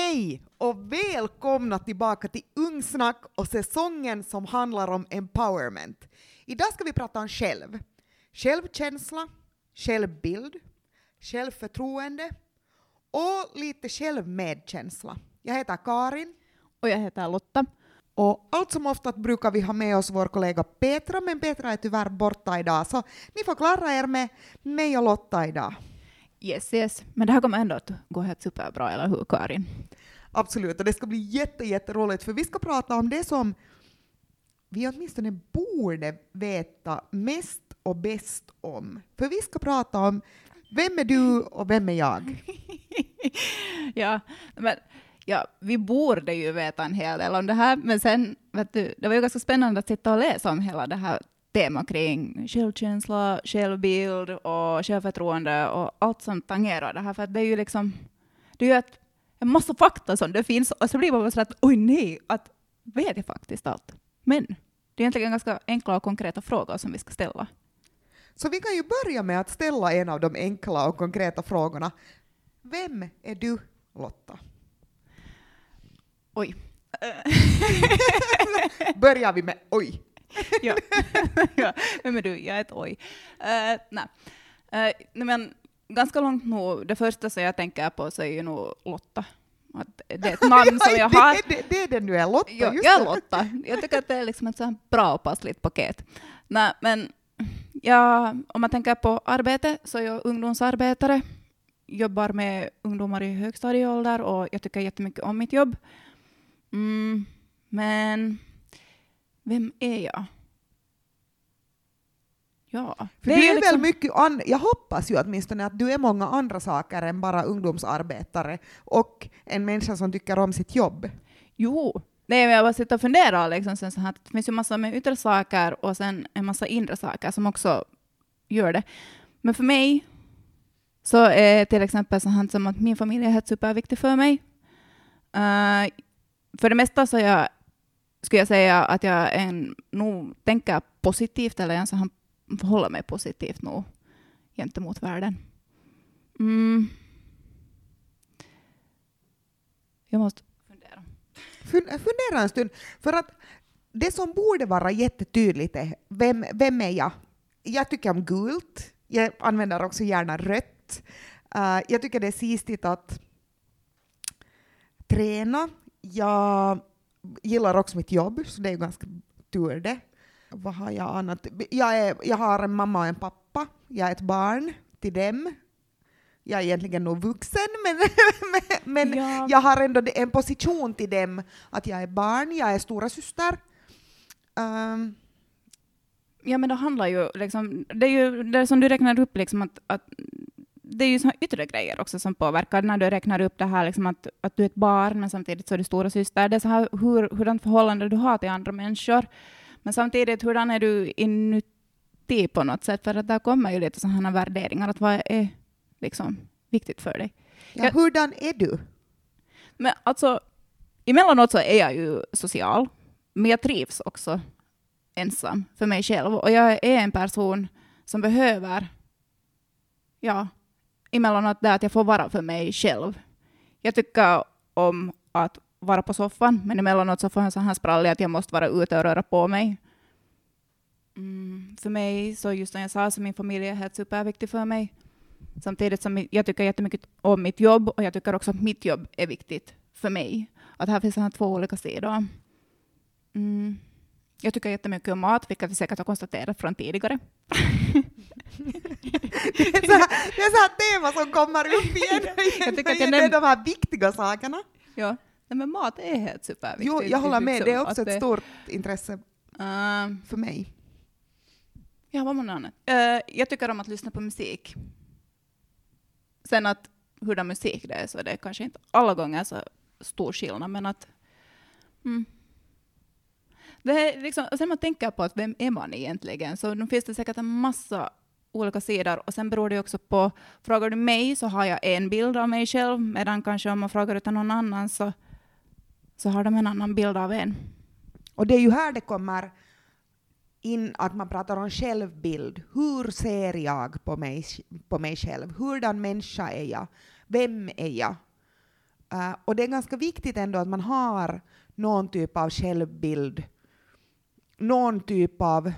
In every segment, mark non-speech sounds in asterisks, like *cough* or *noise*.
Hej och välkomna tillbaka till Ungsnack och säsongen som handlar om empowerment. Idag ska vi prata om själv. Självkänsla, självbild, självförtroende och lite självmedkänsla. Jag heter Karin Och jag heter Lotta. och allt som oftast brukar vi ha med oss vår kollega Petra, men Petra är tyvärr borta idag, så ni får klara er med mig och Lotta idag. Yes, yes. Men det här kommer ändå att gå helt superbra, eller hur Karin? Absolut, och det ska bli jätte, jätteroligt för vi ska prata om det som vi åtminstone borde veta mest och bäst om. För vi ska prata om vem är du och vem är jag? *laughs* ja, men ja, vi borde ju veta en hel del om det här, men sen, vet du, det var ju ganska spännande att sitta och läsa om hela det här temat kring självkänsla, självbild och självförtroende och allt som tangerar det här, för att det är ju liksom, det är ju ett, en massa fakta som det finns, och så blir man bara så att oj nej, att vet jag faktiskt allt? Men det är egentligen ganska enkla och konkreta frågor som vi ska ställa. Så vi kan ju börja med att ställa en av de enkla och konkreta frågorna. Vem är du, Lotta? Oj. *laughs* Börjar vi med oj. *laughs* ja. *laughs* är du? Jag är ett oj. Uh, nej. Uh, nej, men ganska långt nu, det första som jag tänker på så är ju nog Lotta. Att det är ett namn som *laughs* jag har. Det, det, det är den du är, Lotta. Jag är. Lotta. Jag tycker att det är liksom ett så bra och passligt paket. Nej, men ja, om man tänker på arbete så är jag ungdomsarbetare. Jobbar med ungdomar i högstadieålder och jag tycker jättemycket om mitt jobb. Mm, men vem är jag? Ja, För det är liksom- väl mycket an- jag hoppas ju åtminstone att du är många andra saker än bara ungdomsarbetare och en människa som tycker om sitt jobb. Jo, nej, men jag bara sitter och funderar. Liksom, sen så här, det finns ju massor med yttre saker och sen en massa inre saker som också gör det. Men för mig så är till exempel så här som att min familj är helt superviktig för mig. Eh, för det mesta så jag, skulle jag säga att jag en, nog tänker positivt eller ens så mig positivt nog gentemot världen. Mm. Jag måste fundera. Fun- fundera en stund, för att det som borde vara jättetydligt är vem, vem är jag? Jag tycker om gult, jag använder också gärna rött. Uh, jag tycker det är sistigt att träna. Jag gillar också mitt jobb, så det är ju ganska tur det. Vad har jag annat? Jag, är, jag har en mamma och en pappa. Jag är ett barn till dem. Jag är egentligen nog vuxen, men, *laughs* men, men Ja. jag har ändå en position till dem att jag är barn, jag är stora syster. Um, Ja, men det handlar ju liksom, det är ju det som du räknar upp, liksom att, att det är ju såna yttre grejer också som påverkar när du räknar upp det här liksom att, att du är ett barn, men samtidigt så är du stora syster. Det är så här hur, hurdant förhållande du har till andra människor, men samtidigt hurdan är du inuti på något sätt, för att där kommer ju lite sådana värderingar, att vad är liksom viktigt för dig. ja, Jag- hurdan är du? Men alltså, emellanåt så är jag ju social, men jag trivs också ensam för mig själv. Och jag är en person som behöver, ja, emellanåt det att jag får vara för mig själv. Jag tycker om att vara på soffan, men emellanåt så får jag så här sprallig att jag måste vara ute och röra på mig. Mm, för mig, så just som jag sa, så min familj är helt superviktig för mig. Samtidigt som jag tycker jättemycket om mitt jobb och jag tycker också att mitt jobb är viktigt för mig. Att här finns det här två olika sidor. Mm. Jag tycker jättemycket om mat, vilket vi säkert har konstaterat från tidigare. *laughs* Det är så här, det är så här tema som kommer upp *laughs* igen och igen. Jag tycker att jag Det är de här viktiga sakerna. Ja. Nej, men mat är helt superviktigt. Jo, jag håller med, det är också ett stort intresse Uh, för mig. ja, vad något annat? Eh, jag tycker om att lyssna på musik. Sen att hurdan musik det är, så det är kanske inte alla gånger så stor skillnad, men att... Mm. Det är liksom, och sen man tänker på att vem är man egentligen, så nu finns det säkert en massa olika sidor, och sen beror det också på, frågar du mig så har jag en bild av mig själv, medan kanske om man frågar utan någon annan så, så har de en annan bild av en. Och det är ju här det kommer in att man pratar om självbild. Hur ser jag på mig, på mig själv? Hurdan människa är jag? Vem är jag? Uh, och det är ganska viktigt ändå att man har någon typ av självbild, någon typ av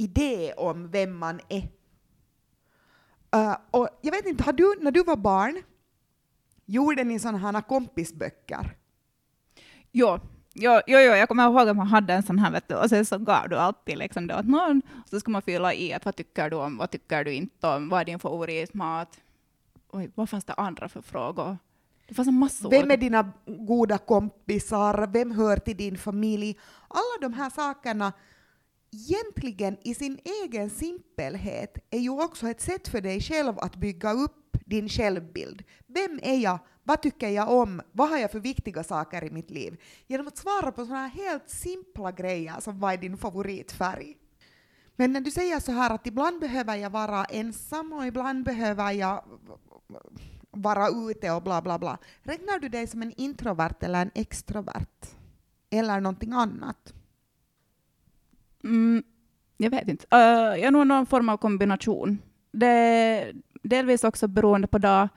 idé om vem man är. Uh, och jag vet inte, har du, när du var barn, gjorde ni sådana här kompisböcker? Jo, Jo, jo, jo, jag kommer ihåg att man hade en sån här, vet du, och sen så gav du alltid liksom det åt någon, och så ska man fylla i att vad tycker du om, vad tycker du inte om, vad är din favoritmat? Oj, vad fanns det andra för frågor? Det fanns en massa Vem är dina goda kompisar? Vem hör till din familj? Alla de här sakerna egentligen i sin egen simpelhet är ju också ett sätt för dig själv att bygga upp din självbild. Vem är jag? Vad tycker jag om? Vad har jag för viktiga saker i mitt liv? Genom att svara på sådana här helt simpla grejer som vad är din favoritfärg? Men när du säger så här att ibland behöver jag vara ensam och ibland behöver jag vara ute och bla bla bla. Räknar du dig som en introvert eller en extrovert? Eller någonting annat? Mm, jag vet inte. Uh, jag är nog någon form av kombination. Det är delvis också beroende på dag.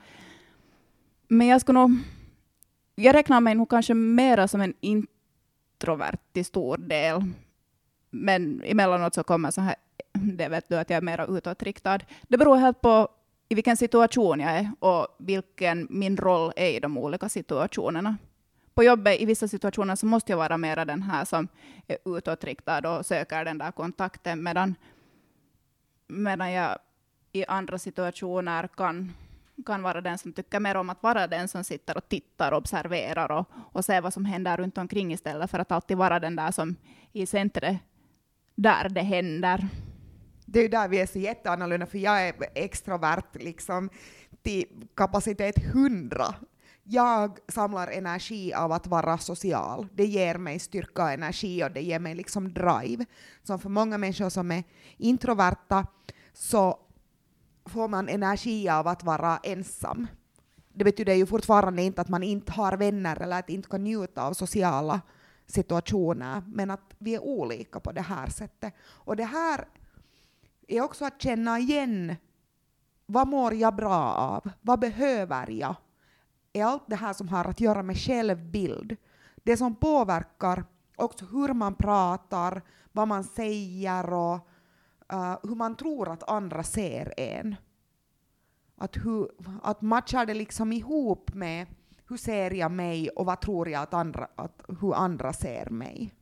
Men jag skulle nog... Jag räknar mig nog kanske mera som en introvert till stor del. Men emellanåt så kommer så här, det vet du att jag är mera utåtriktad. Det beror helt på i vilken situation jag är och vilken min roll är i de olika situationerna. På jobbet i vissa situationer så måste jag vara mera den här som är utåtriktad och söker den där kontakten, medan, medan jag i andra situationer kan, kan vara den som tycker mer om att vara den som sitter och tittar och observerar och, och ser vad som händer runt omkring istället för att alltid vara den där som i centret där det händer det är ju där vi är så jätteannorlunda, för jag är extrovert liksom till kapacitet 100. Jag samlar energi av att vara social. Det ger mig styrka och energi och det ger mig liksom drive. Som för många människor som är introverta så får man energi av att vara ensam. Det betyder ju fortfarande inte att man inte har vänner eller att inte kan njuta av sociala situationer, men att vi är olika på det här sättet. Och det här är också att känna igen vad mår jag bra av? Vad behöver jag? Är allt det här som har att göra med självbild. Det som påverkar också hur man pratar, vad man säger och uh, hur man tror att andra ser en. Att, hur, att matchar det liksom ihop med hur ser jag mig och vad tror jag att andra, att, hur andra ser mig.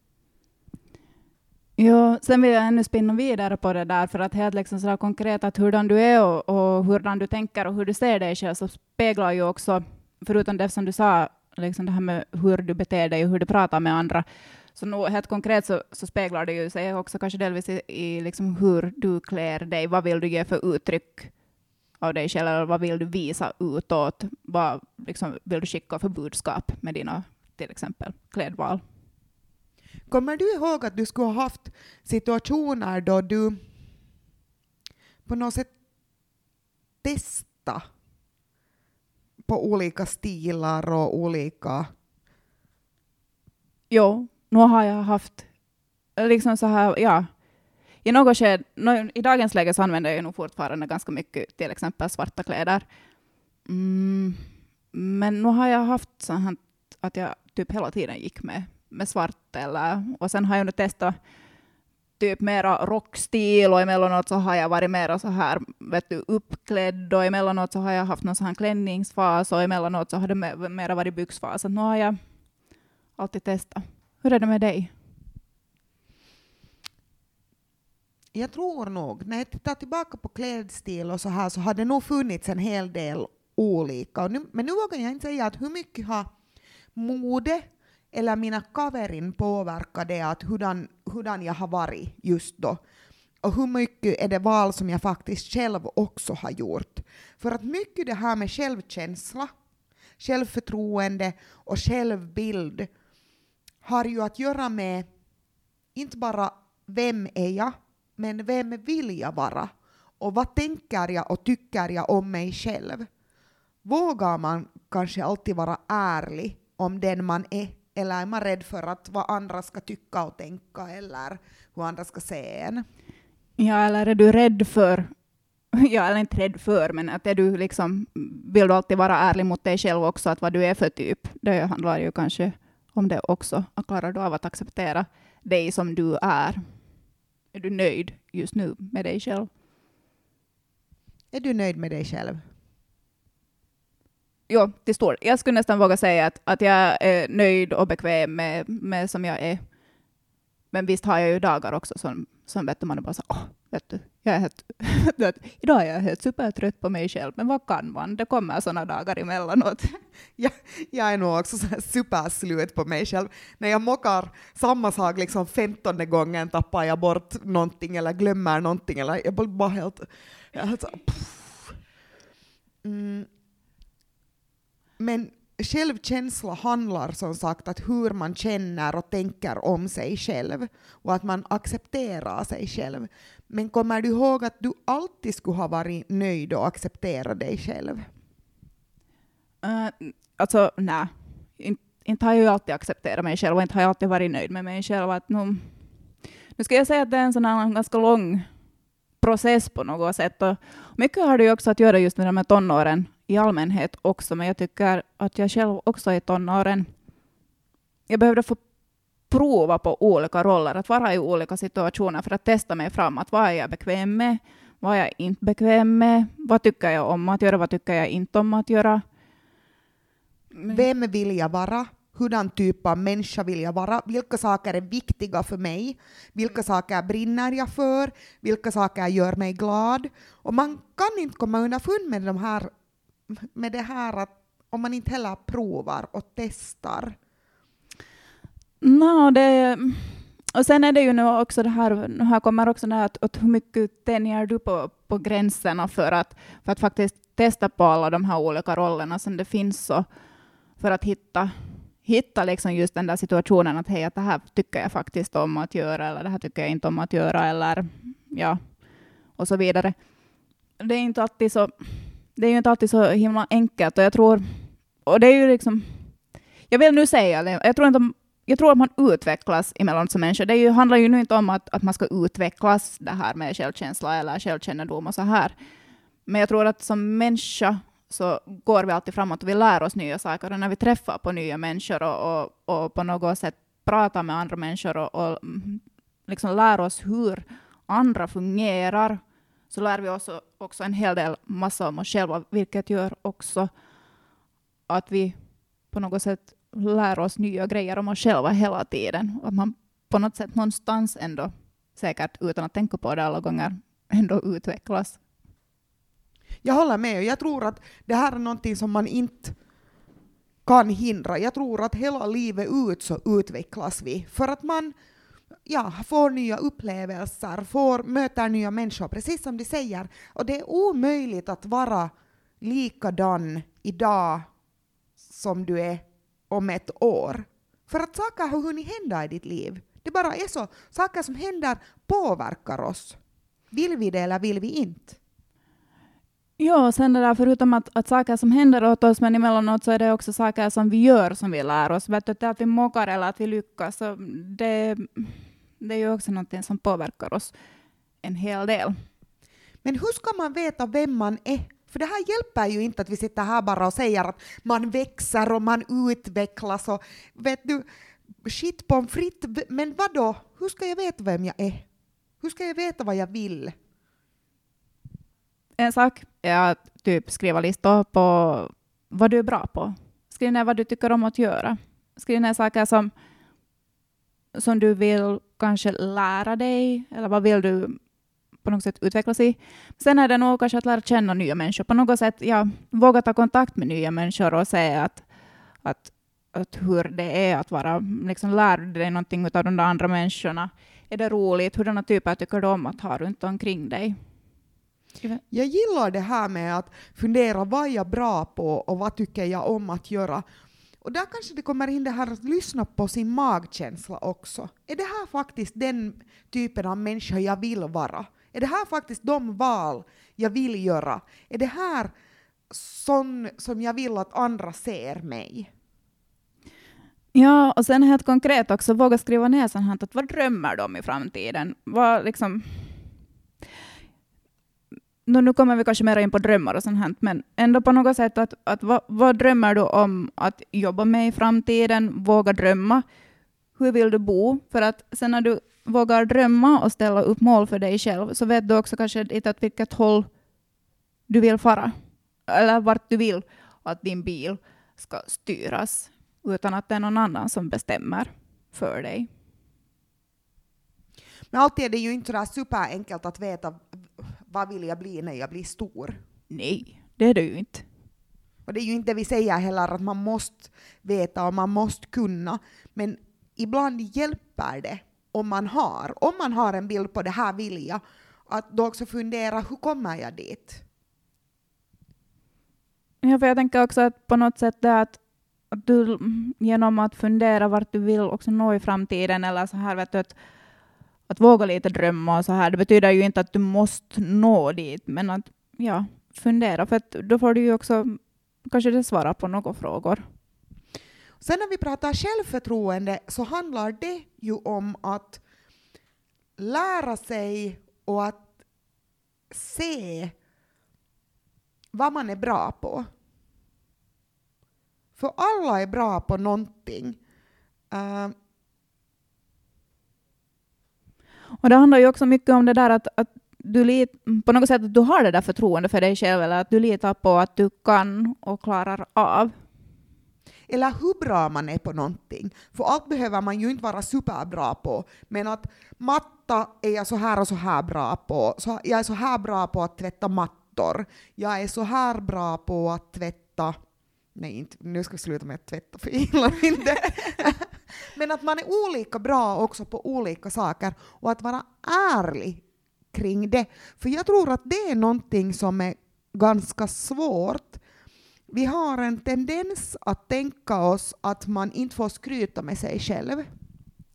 Ja, sen vill jag ännu spinna vidare på det där, för att helt liksom sådär konkret att hurdan du är och, och hurdan du tänker och hur du ser dig själv, så speglar ju också, förutom det som du sa, liksom det här med hur du beter dig och hur du pratar med andra, så nog helt konkret så, så speglar det ju sig också kanske delvis i, i liksom hur du klär dig. Vad vill du ge för uttryck av dig själv, eller vad vill du visa utåt? Vad liksom, vill du skicka för budskap med dina, till exempel, klädval? Kommer du ihåg att du skulle ha haft situationer då du på något sätt testa på olika stilar och olika... Jo, nu har jag haft liksom så här, ja. I något skede, i dagens läge så använder jag nog fortfarande ganska mycket till exempel svarta kläder. Mm, men nu har jag haft så här att jag typ hela tiden gick med med svart. Eller, och sen har jag nu testat typ mera rockstil och emellanåt så har jag varit mera så här, vet du, uppklädd och emellanåt så har jag haft någon sån här klänningsfas och emellanåt så har det mera varit byxfas. Så nu har jag alltid testat. Hur är det med dig? Jag tror nog, när jag tittar tillbaka på klädstil och så här så har det nog funnits en hel del olika. Nu, men nu vågar jag inte säga att hur mycket har mode eller mina kaverin det att hurdan, hurdan jag har varit just då. Och hur mycket är det val som jag faktiskt själv också har gjort. För att mycket det här med självkänsla, självförtroende och självbild har ju att göra med inte bara vem är jag, men vem vill jag vara? Och vad tänker jag och tycker jag om mig själv? Vågar man kanske alltid vara ärlig om den man är eller är man rädd för att vad andra ska tycka och tänka eller hur andra ska se en? Ja, eller är du rädd för *laughs* ja, eller inte rädd för, men att är du liksom, vill du alltid vara ärlig mot dig själv också, att vad du är för typ. Det handlar ju kanske om det också. Att klarar du av att acceptera dig som du är? Är du nöjd just nu med dig själv? Är du nöjd med dig själv? Jo, till stor Jag skulle nästan våga säga att, att jag är nöjd och bekväm med, med som jag är. Men visst har jag ju dagar också som, som vet du, man är bara så åh, vet du, jag är helt, *laughs* idag är jag helt supertrött på mig själv, men vad kan man? Det kommer sådana dagar emellanåt. *laughs* Jag, jag är nog också så superslut på mig själv. När jag mockar samma sak liksom femtonde gången tappar jag bort någonting eller glömmer någonting eller jag blir bara helt... Jag helt så, mm. Men självkänsla handlar som sagt om hur man känner och tänker om sig själv och att man accepterar sig själv. Men kommer du ihåg att du alltid skulle ha varit nöjd och accepterat dig själv? Uh, alltså, nej. In, inte har jag ju alltid accepterat mig själv och inte har jag alltid varit nöjd med mig själv. Att nu, nu ska jag säga att det är en sån här ganska lång process på något sätt. Och mycket har det ju också att göra just med de här tonåren i allmänhet också, men jag tycker att jag själv också i tonåren, jag behövde få prova på olika roller, att vara i olika situationer för att testa mig fram. Att vad är jag bekväm med? Vad är jag inte bekväm med? Vad tycker jag om att göra? Vad tycker jag inte om att göra? Vem vill jag vara? Hurdan typ av människa vill jag vara? Vilka saker är viktiga för mig? Vilka saker brinner jag för? Vilka saker gör mig glad? Och man kan inte komma underfund med, de här, med det här att om man inte heller provar och testar. No, det, och sen är det ju nu också det här, här kommer också det här att, att hur mycket tänjer du på, på gränserna för att, för att faktiskt testa på alla de här olika rollerna som det finns och för att hitta, hitta liksom just den där situationen att hej, att det här tycker jag faktiskt om att göra eller det här tycker jag inte om att göra eller ja, och så vidare. Det är inte alltid så, det är ju inte alltid så himla enkelt och jag tror, och det är ju liksom, jag vill nu säga det, jag tror inte jag tror att man utvecklas emellanåt som människa. Det ju, handlar ju nu inte om att, att man ska utvecklas det här med självkänsla eller självkännedom och så här. Men jag tror att som människa så går vi alltid framåt och vi lär oss nya saker. Och när vi träffar på nya människor och, och, och på något sätt pratar med andra människor och, och mm, liksom lär oss hur andra fungerar, så lär vi oss också en hel del massa om oss själva, vilket gör också att vi på något sätt lär oss nya grejer om oss själva hela tiden. Att man på något sätt någonstans ändå, säkert utan att tänka på det alla gånger, ändå utvecklas. Jag håller med. Jag tror att det här är någonting som man inte kan hindra. Jag tror att hela livet ut så utvecklas vi. För att man ja, får nya upplevelser, får, möter nya människor, precis som de säger. Och det är omöjligt att vara likadan idag som du är om ett år. För att saker har hunnit hända i ditt liv. Det bara är så. Saker som händer påverkar oss. Vill vi det eller vill vi inte? Ja, sen det där förutom att, att saker som händer åt oss, men emellanåt så är det också saker som vi gör som vi lär oss. Vet du, att vi mockar eller att vi lyckas, så det, det är ju också någonting som påverkar oss en hel del. Men hur ska man veta vem man är för det här hjälper ju inte att vi sitter här bara och säger att man växer och man utvecklas och vet du, shit på fritt, men vadå. Hur ska jag veta vem jag är? Hur ska jag veta vad jag vill? En sak är att typ skriva listor på vad du är bra på. Skriv ner vad du tycker om att göra. Skriv ner saker som, som du vill kanske lära dig, eller vad vill du på något sätt utvecklas i. Sen är det nog kanske att lära känna nya människor. På något sätt ja, våga ta kontakt med nya människor och se att, att, att hur det är att vara, liksom lär du dig någonting av de där andra människorna? Är det roligt? Hurdana typer tycker du om att ha runt omkring dig? Jag gillar det här med att fundera vad är jag bra på och vad tycker jag om att göra. Och där kanske det kommer in det här att lyssna på sin magkänsla också. Är det här faktiskt den typen av människa jag vill vara? Är det här faktiskt de val jag vill göra? Är det här sån som jag vill att andra ser mig? Ja, och sen helt konkret också, våga skriva ner sånt här, att vad drömmer de i framtiden? Vad liksom no, nu kommer vi kanske mer in på drömmar och sånt här, men ändå på något sätt att, att vad, vad drömmer du om att jobba med i framtiden? Våga drömma. Hur vill du bo? För att sen när du vågar drömma och ställa upp mål för dig själv så vet du också kanske lite åt vilket håll du vill fara. Eller vart du vill att din bil ska styras utan att det är någon annan som bestämmer för dig. Men alltid är det ju inte sådär superenkelt att veta vad vill jag bli när jag blir stor. Nej, det är det ju inte. Och det är ju inte det vi säger heller att man måste veta och man måste kunna, men ibland hjälper det om man har, om man har en bild på det här vill jag, att då också fundera hur kommer jag dit? Ja, för jag tänker också att på något sätt det att, att du genom att fundera vart du vill också nå i framtiden eller så här vet du att, att våga lite drömma och så här, det betyder ju inte att du måste nå dit, men att ja, fundera, för att då får du ju också kanske det svara på några frågor. Sen när vi pratar självförtroende så handlar det ju om att lära sig och att se vad man är bra på. För alla är bra på någonting. Uh, och det handlar ju också mycket om det där att, att du lit, på något sätt att du har det där förtroendet för dig själv eller att du litar på att du kan och klarar av eller hur bra man är på någonting. För allt behöver man ju inte vara superbra på, men att matta är jag så här och så här bra på. Så jag är så här bra på att tvätta mattor. Jag är så här bra på att tvätta Nej, inte, nu ska vi sluta med att tvätta, för jag gillar inte men att man är olika bra också på olika saker och att vara ärlig kring det. För jag tror att det är någonting som är ganska svårt vi har en tendens att tänka oss att man inte får skryta med sig själv.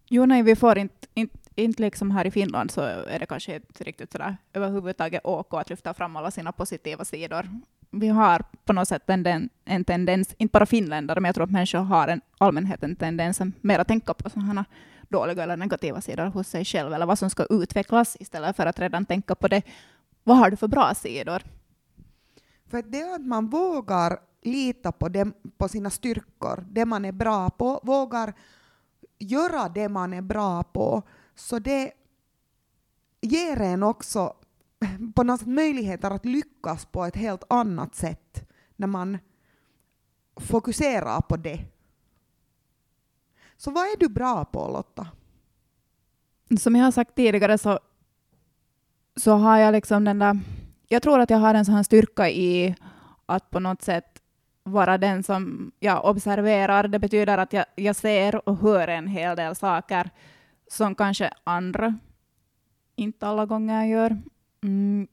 Jo, nej, vi får inte, inte, inte liksom här i Finland så är det kanske inte riktigt sådär överhuvudtaget OK att lyfta fram alla sina positiva sidor. Vi har på något sätt en, en tendens, inte bara finländare, men jag tror att människor har en allmänhet en tendens att mer att tänka på sådana dåliga eller negativa sidor hos sig själv, eller vad som ska utvecklas, istället för att redan tänka på det. Vad har du för bra sidor? För det är att man vågar lita på, dem, på sina styrkor, det man är bra på, vågar göra det man är bra på, så det ger en också på något sätt möjligheter att lyckas på ett helt annat sätt när man fokuserar på det. Så vad är du bra på Lotta? Som jag har sagt tidigare så, så har jag liksom den där... Jag tror att jag har en sån styrka i att på något sätt vara den som jag observerar. Det betyder att jag, jag ser och hör en hel del saker som kanske andra inte alla gånger gör. Mm.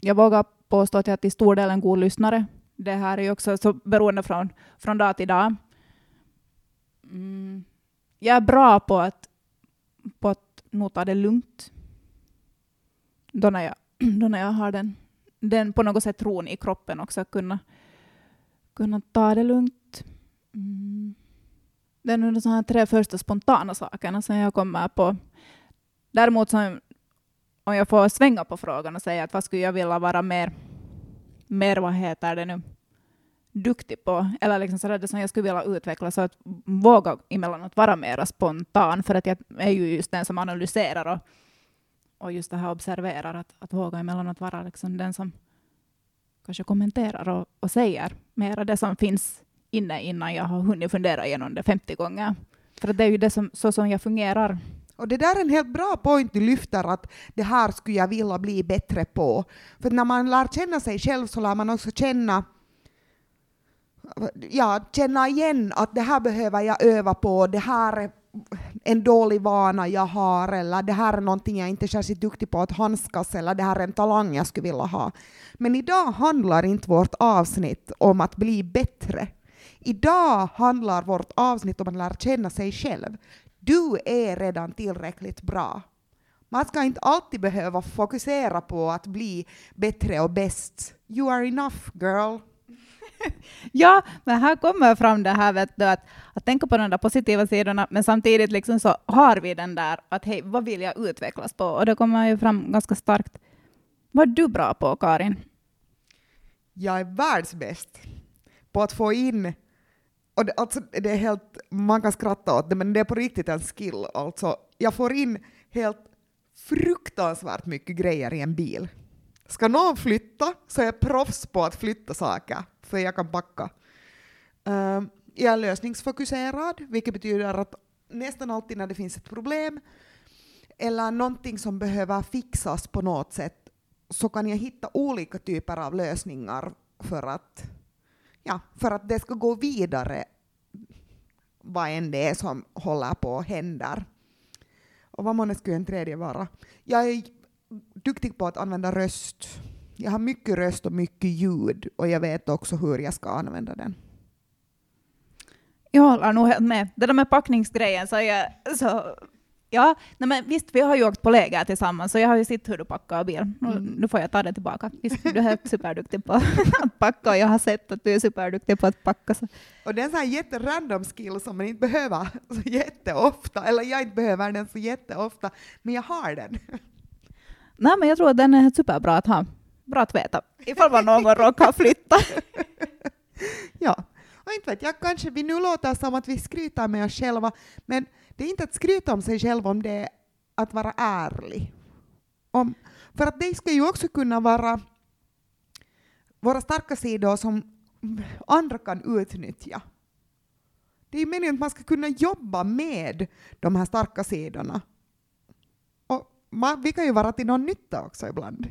Jag vågar påstå att jag till stor del är en god lyssnare. Det här är ju också så beroende från, från dag till dag. Mm. Jag är bra på att, på att nog ta det lugnt. Då när jag, *clears throat* då när jag har den, den på något sätt tron i kroppen också, kunna kunna ta det lugnt. Mm. Det är nog de här tre första spontana sakerna som jag kommer på. Däremot som, om jag får svänga på frågan och säga att vad skulle jag vilja vara mer, mer vad heter det nu, duktig på, eller liksom så det som jag skulle vilja utveckla, så att våga emellanåt vara mer spontan, för att jag är ju just den som analyserar och, och just det här observerar, att, att våga emellanåt vara liksom den som kanske kommenterar och, och säger mera det som finns inne innan jag har hunnit fundera igenom det 50 gånger. För det är ju det som, så som jag fungerar. Och det där är en helt bra point du lyfter, att det här skulle jag vilja bli bättre på. För när man lär känna sig själv så lär man också känna ja, känna igen att det här behöver jag öva på, det här är en dålig vana jag har, eller det här är någonting jag inte är särskilt duktig på att handskas, eller det här är en talang jag skulle vilja ha. Men idag handlar inte vårt avsnitt om att bli bättre. Idag handlar vårt avsnitt om att lära känna sig själv. Du är redan tillräckligt bra. Man ska inte alltid behöva fokusera på att bli bättre och bäst. You are enough, girl. *laughs* ja, men här kommer fram det här vet du, att, att tänka på de där positiva sidorna, men samtidigt liksom så har vi den där att hej, vad vill jag utvecklas på? Och det kommer ju fram ganska starkt Vad är du bra på, Karin? Jag är världsbäst på att få in, och det, alltså, det är helt, man kan skratta åt det, men det är på riktigt en skill. Alltså, jag får in helt fruktansvärt mycket grejer i en bil. Ska någon flytta så är jag proffs på att flytta saker, för jag kan packa. Um, ehm, jag är lösningsfokuserad, vilket betyder att nästan alltid när det finns ett problem eller någonting som behöver fixas på något sätt så kan jag hitta olika typer av lösningar för att, ja, för att det ska gå vidare vad än det är som håller på och händer. Och vad månne skulle en tredje vara? Jag är duktig på att använda röst. Jag har mycket röst och mycket ljud och jag vet också hur jag ska använda den. Jag håller nog helt med. Det där med packningsgrejen så, jag, så Ja, nej men visst, vi har ju åkt på läger tillsammans, så jag har ju sett hur du packar bil. Mm. Nu får jag ta det tillbaka. Visst, du är superduktig på att packa och jag har sett att du är superduktig på att packa. Så. Och det är en sån här jätterandom skill som man inte behöver så jätteofta, eller jag inte behöver den så jätteofta, men jag har den. Nej, men jag tror att den är superbra att ha. Bra att veta, ifall man någon råkar flytta. *laughs* ja, och inte vet jag, kanske vi nu låter som att vi skryter med oss själva, men det är inte att skryta om sig själv om det är att vara ärlig. Om, för att det ska ju också kunna vara våra starka sidor som andra kan utnyttja. Det är meningen att man ska kunna jobba med de här starka sidorna. Och man, vi kan ju vara till någon nytta också ibland.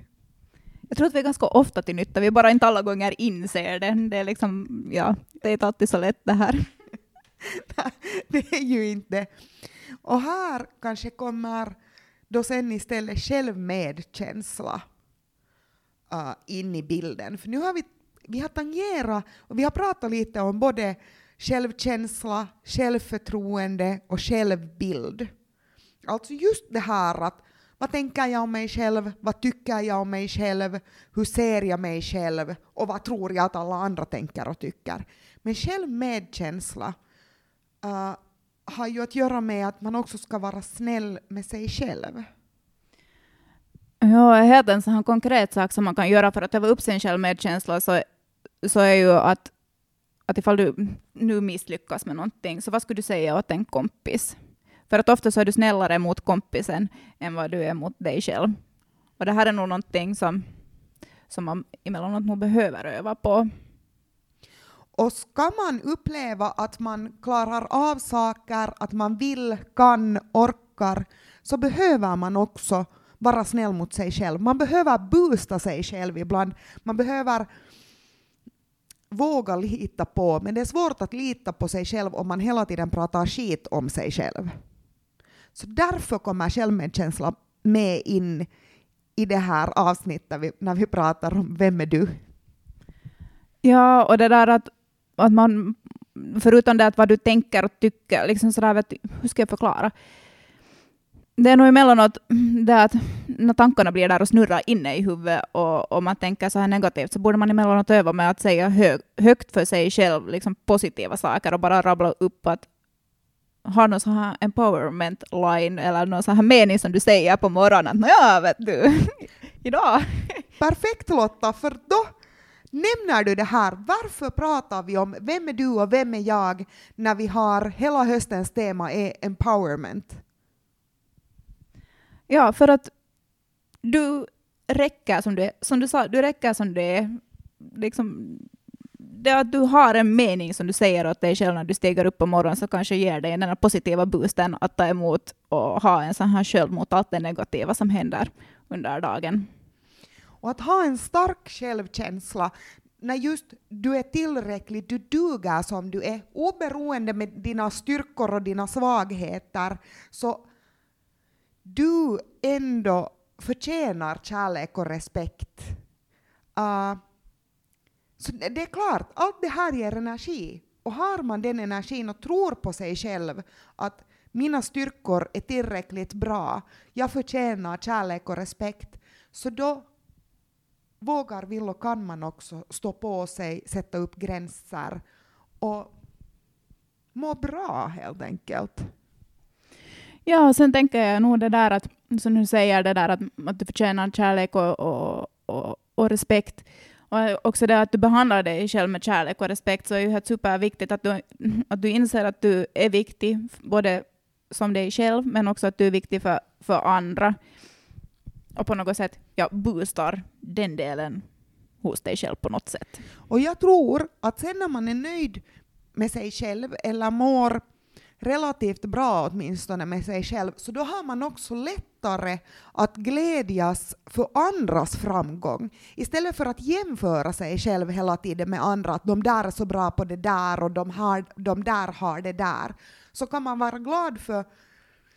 Jag tror att vi är ganska ofta till nytta, vi bara inte alla gånger inser det. Det är, liksom, ja, det är inte alltid så lätt det här. *laughs* det är ju inte. Och här kanske kommer då sen istället självmedkänsla uh, in i bilden. För nu har vi, vi har tangerat och vi har pratat lite om både självkänsla, självförtroende och självbild. Alltså just det här att vad tänker jag om mig själv, vad tycker jag om mig själv, hur ser jag mig själv och vad tror jag att alla andra tänker och tycker. Men självmedkänsla uh, har ju att göra med att man också ska vara snäll med sig själv. Ja, helt en sån konkret sak som man kan göra för att öva upp sin självmedkänsla så, så är ju att, att ifall du nu misslyckas med någonting, så vad skulle du säga åt en kompis? För att ofta så är du snällare mot kompisen än vad du är mot dig själv. Och det här är nog någonting som, som man emellanåt nog behöver öva på. Och ska man uppleva att man klarar av saker, att man vill, kan, orkar, så behöver man också vara snäll mot sig själv. Man behöver boosta sig själv ibland. Man behöver våga lita på, men det är svårt att lita på sig själv om man hela tiden pratar skit om sig själv. Så därför kommer självmedkänsla med in i det här avsnittet när vi pratar om Vem är du? Ja, och det där att att man, förutom det att vad du tänker och tycker, liksom sådär, vet, hur ska jag förklara? Det är nog emellanåt det att när tankarna blir där och snurrar inne i huvudet och, och man tänker så här negativt så borde man emellanåt öva med att säga hög, högt för sig själv liksom positiva saker och bara rabbla upp att ha någon sån här empowerment line eller någon sån här mening som du säger på morgonen att ja, vet du, *laughs* idag. Perfekt Lotta, för då Nämner du det här? Varför pratar vi om vem är du och vem är jag när vi har hela höstens tema är empowerment? Ja, för att du räcker som du är. Som du sa, du räcker som du är. Liksom, det att du har en mening som du säger åt dig själv när du stiger upp på morgonen så kanske ger dig den här positiva boosten att ta emot och ha en sån här sköld mot allt det negativa som händer under dagen. Och att ha en stark självkänsla när just du är tillräcklig, du duger som du är, oberoende med dina styrkor och dina svagheter, så du ändå förtjänar kärlek och respekt. Uh, så det är klart, allt det här ger energi. Och har man den energin och tror på sig själv att mina styrkor är tillräckligt bra, jag förtjänar kärlek och respekt, så då vågar, vill och kan man också stå på sig, sätta upp gränser och må bra helt enkelt. Ja, och sen tänker jag nog det där att, som du säger, det där att, att du förtjänar kärlek och, och, och, och respekt. Och också det att du behandlar dig själv med kärlek och respekt så är ju helt superviktigt att du, att du inser att du är viktig, både som dig själv, men också att du är viktig för, för andra. Och på något sätt ja, boostar den delen hos dig själv på något sätt. Och jag tror att sen när man är nöjd med sig själv eller mår relativt bra åtminstone med sig själv, så då har man också lättare att glädjas för andras framgång. Istället för att jämföra sig själv hela tiden med andra, att de där är så bra på det där och de, har, de där har det där, så kan man vara glad för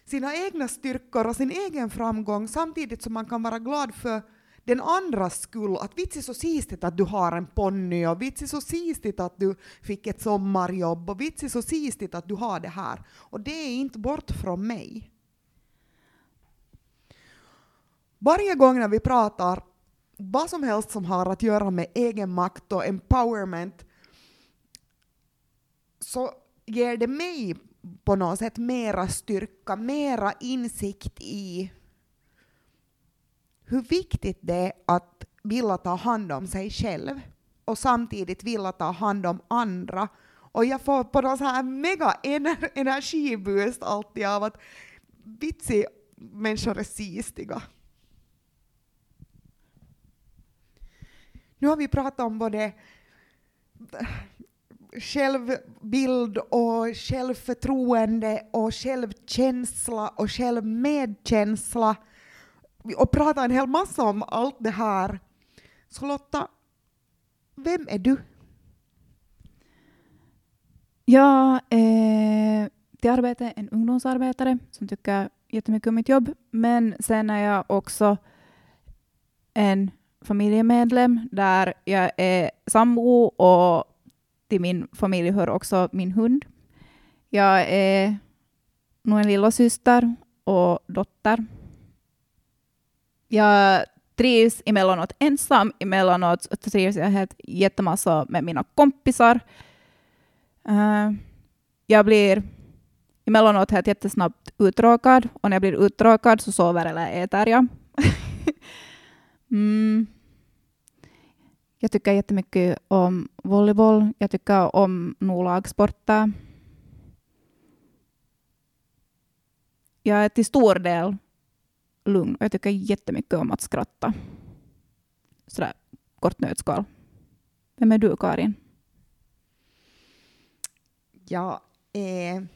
sina egna styrkor och sin egen framgång samtidigt som man kan vara glad för den andras skull, att vitsi så sistigt att du har en ponny och vitsi så sistigt att du fick ett sommarjobb och vitsi så sistigt att du har det här. Och det är inte bort från mig. Varje gång när vi pratar vad som helst som har att göra med egen makt och empowerment så ger det mig på något sätt mera styrka, mera insikt i hur viktigt det är att vilja ta hand om sig själv och samtidigt vilja ta hand om andra. Och jag får på något så här mega ener energiboost alltid av att vitsi, människor är sistiga. Nu har vi pratat om både självbild och självförtroende och självkänsla och självmedkänsla och prata en hel massa om allt det här. Så Lotta, vem är du? Jag är till arbete en ungdomsarbetare som tycker jättemycket om mitt jobb, men sen är jag också en familjemedlem där jag är sambo och till min familj hör också min hund. Jag är nog en lillasyster och dotter jag trivs emellanåt ensam, emellanåt trivs jag helt jättemassa med mina kompisar. Uh, jag blir emellanåt helt jättesnabbt uttråkad och när jag blir uttråkad så sover eller äter jag. *laughs* mm. Jag tycker jättemycket om volleyboll. Jag tycker om nog lagsporter. Jag är till stor del lugn och jag tycker jättemycket om att skratta. Sådär kort nötskal. Vem är du, Karin? Jag är,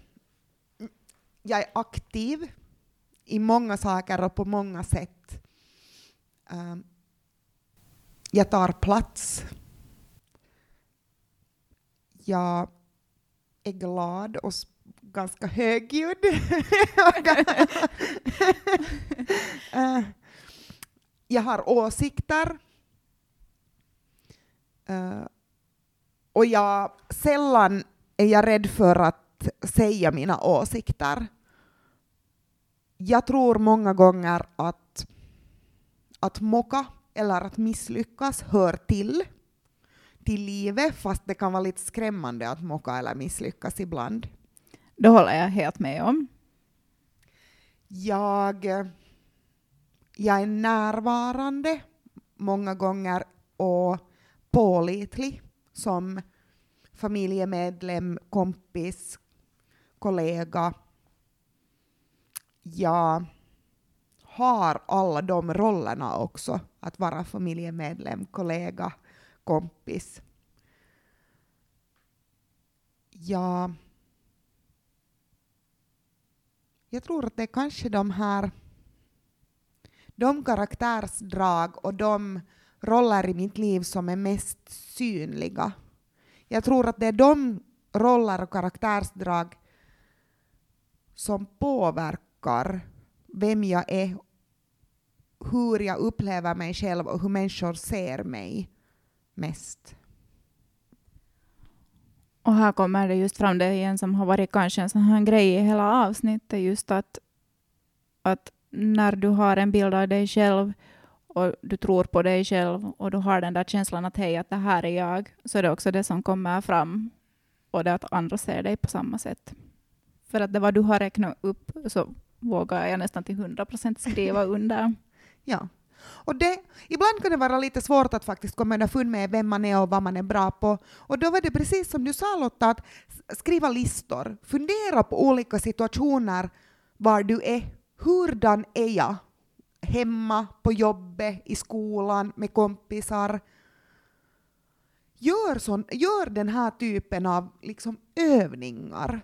jag är aktiv i många saker och på många sätt. Um, jag tar plats. Jag är glad och ganska högljudd. *laughs* *laughs* Eh, jag har åsikter. Uh, och jag, sällan är jag rädd för att säga mina åsikter. Jag tror många gånger att, att mocka eller att misslyckas hör till till livet, fast det kan vara lite skrämmande att mocka eller misslyckas ibland. Det håller jag helt med om. Jag, jag är närvarande många gånger och pålitlig som familjemedlem, kompis, kollega. Jag har alla de rollerna också, att vara familjemedlem, kollega, kompis. Jag jag tror att det är kanske de här de karaktärsdrag och de roller i mitt liv som är mest synliga. Jag tror att det är de roller och karaktärsdrag som påverkar vem jag är, hur jag upplever mig själv och hur människor ser mig mest. Och här kommer det just fram det igen som har varit kanske en sån här grej i hela avsnittet, just att, att när du har en bild av dig själv och du tror på dig själv och du har den där känslan att hej, att det här är jag, så är det också det som kommer fram och det att andra ser dig på samma sätt. För att det vad du har räknat upp så vågar jag nästan till hundra procent skriva under. *laughs* ja, Och det, ibland kan det vara lite svårt att faktiskt komma underfund med vem man är och vad man är bra på. Och då var det precis som du sa Lotta, att skriva listor. Fundera på olika situationer var du är. Hurdan är jag? Hemma, på jobbet, i skolan, med kompisar. Gör, sån, gör den här typen av liksom övningar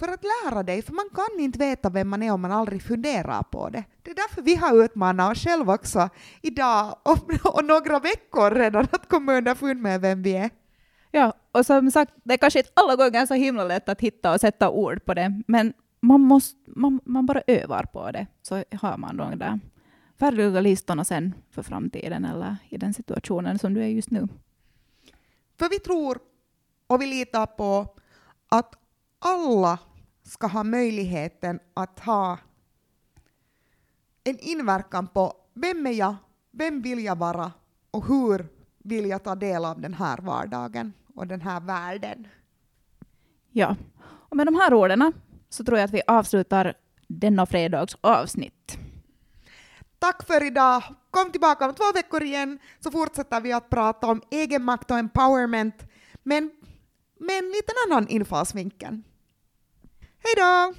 för att lära dig, för man kan inte veta vem man är om man aldrig funderar på det. Det är därför vi har utmanat oss själva också idag *laughs* och, några veckor redan att komma underfund med vem vi är. Ja, och som sagt, det är kanske inte alla gånger så himla lätt att hitta och sätta ord på det, men man, måste, man, man bara övar på det, så har man de där färdiga listorna sen för framtiden eller i den situationen som du är just nu. För vi tror och vi litar på att alla ska ha möjligheten att ha en inverkan på vem är jag, vem vill jag vara och hur vill jag ta del av den här vardagen och den här världen. Ja, och med de här orden så tror jag att vi avslutar denna fredags avsnitt. Tack för idag. Kom tillbaka om två veckor igen så fortsätter vi att prata om egenmakt och empowerment men med en liten annan infallsvinkel. Hej då!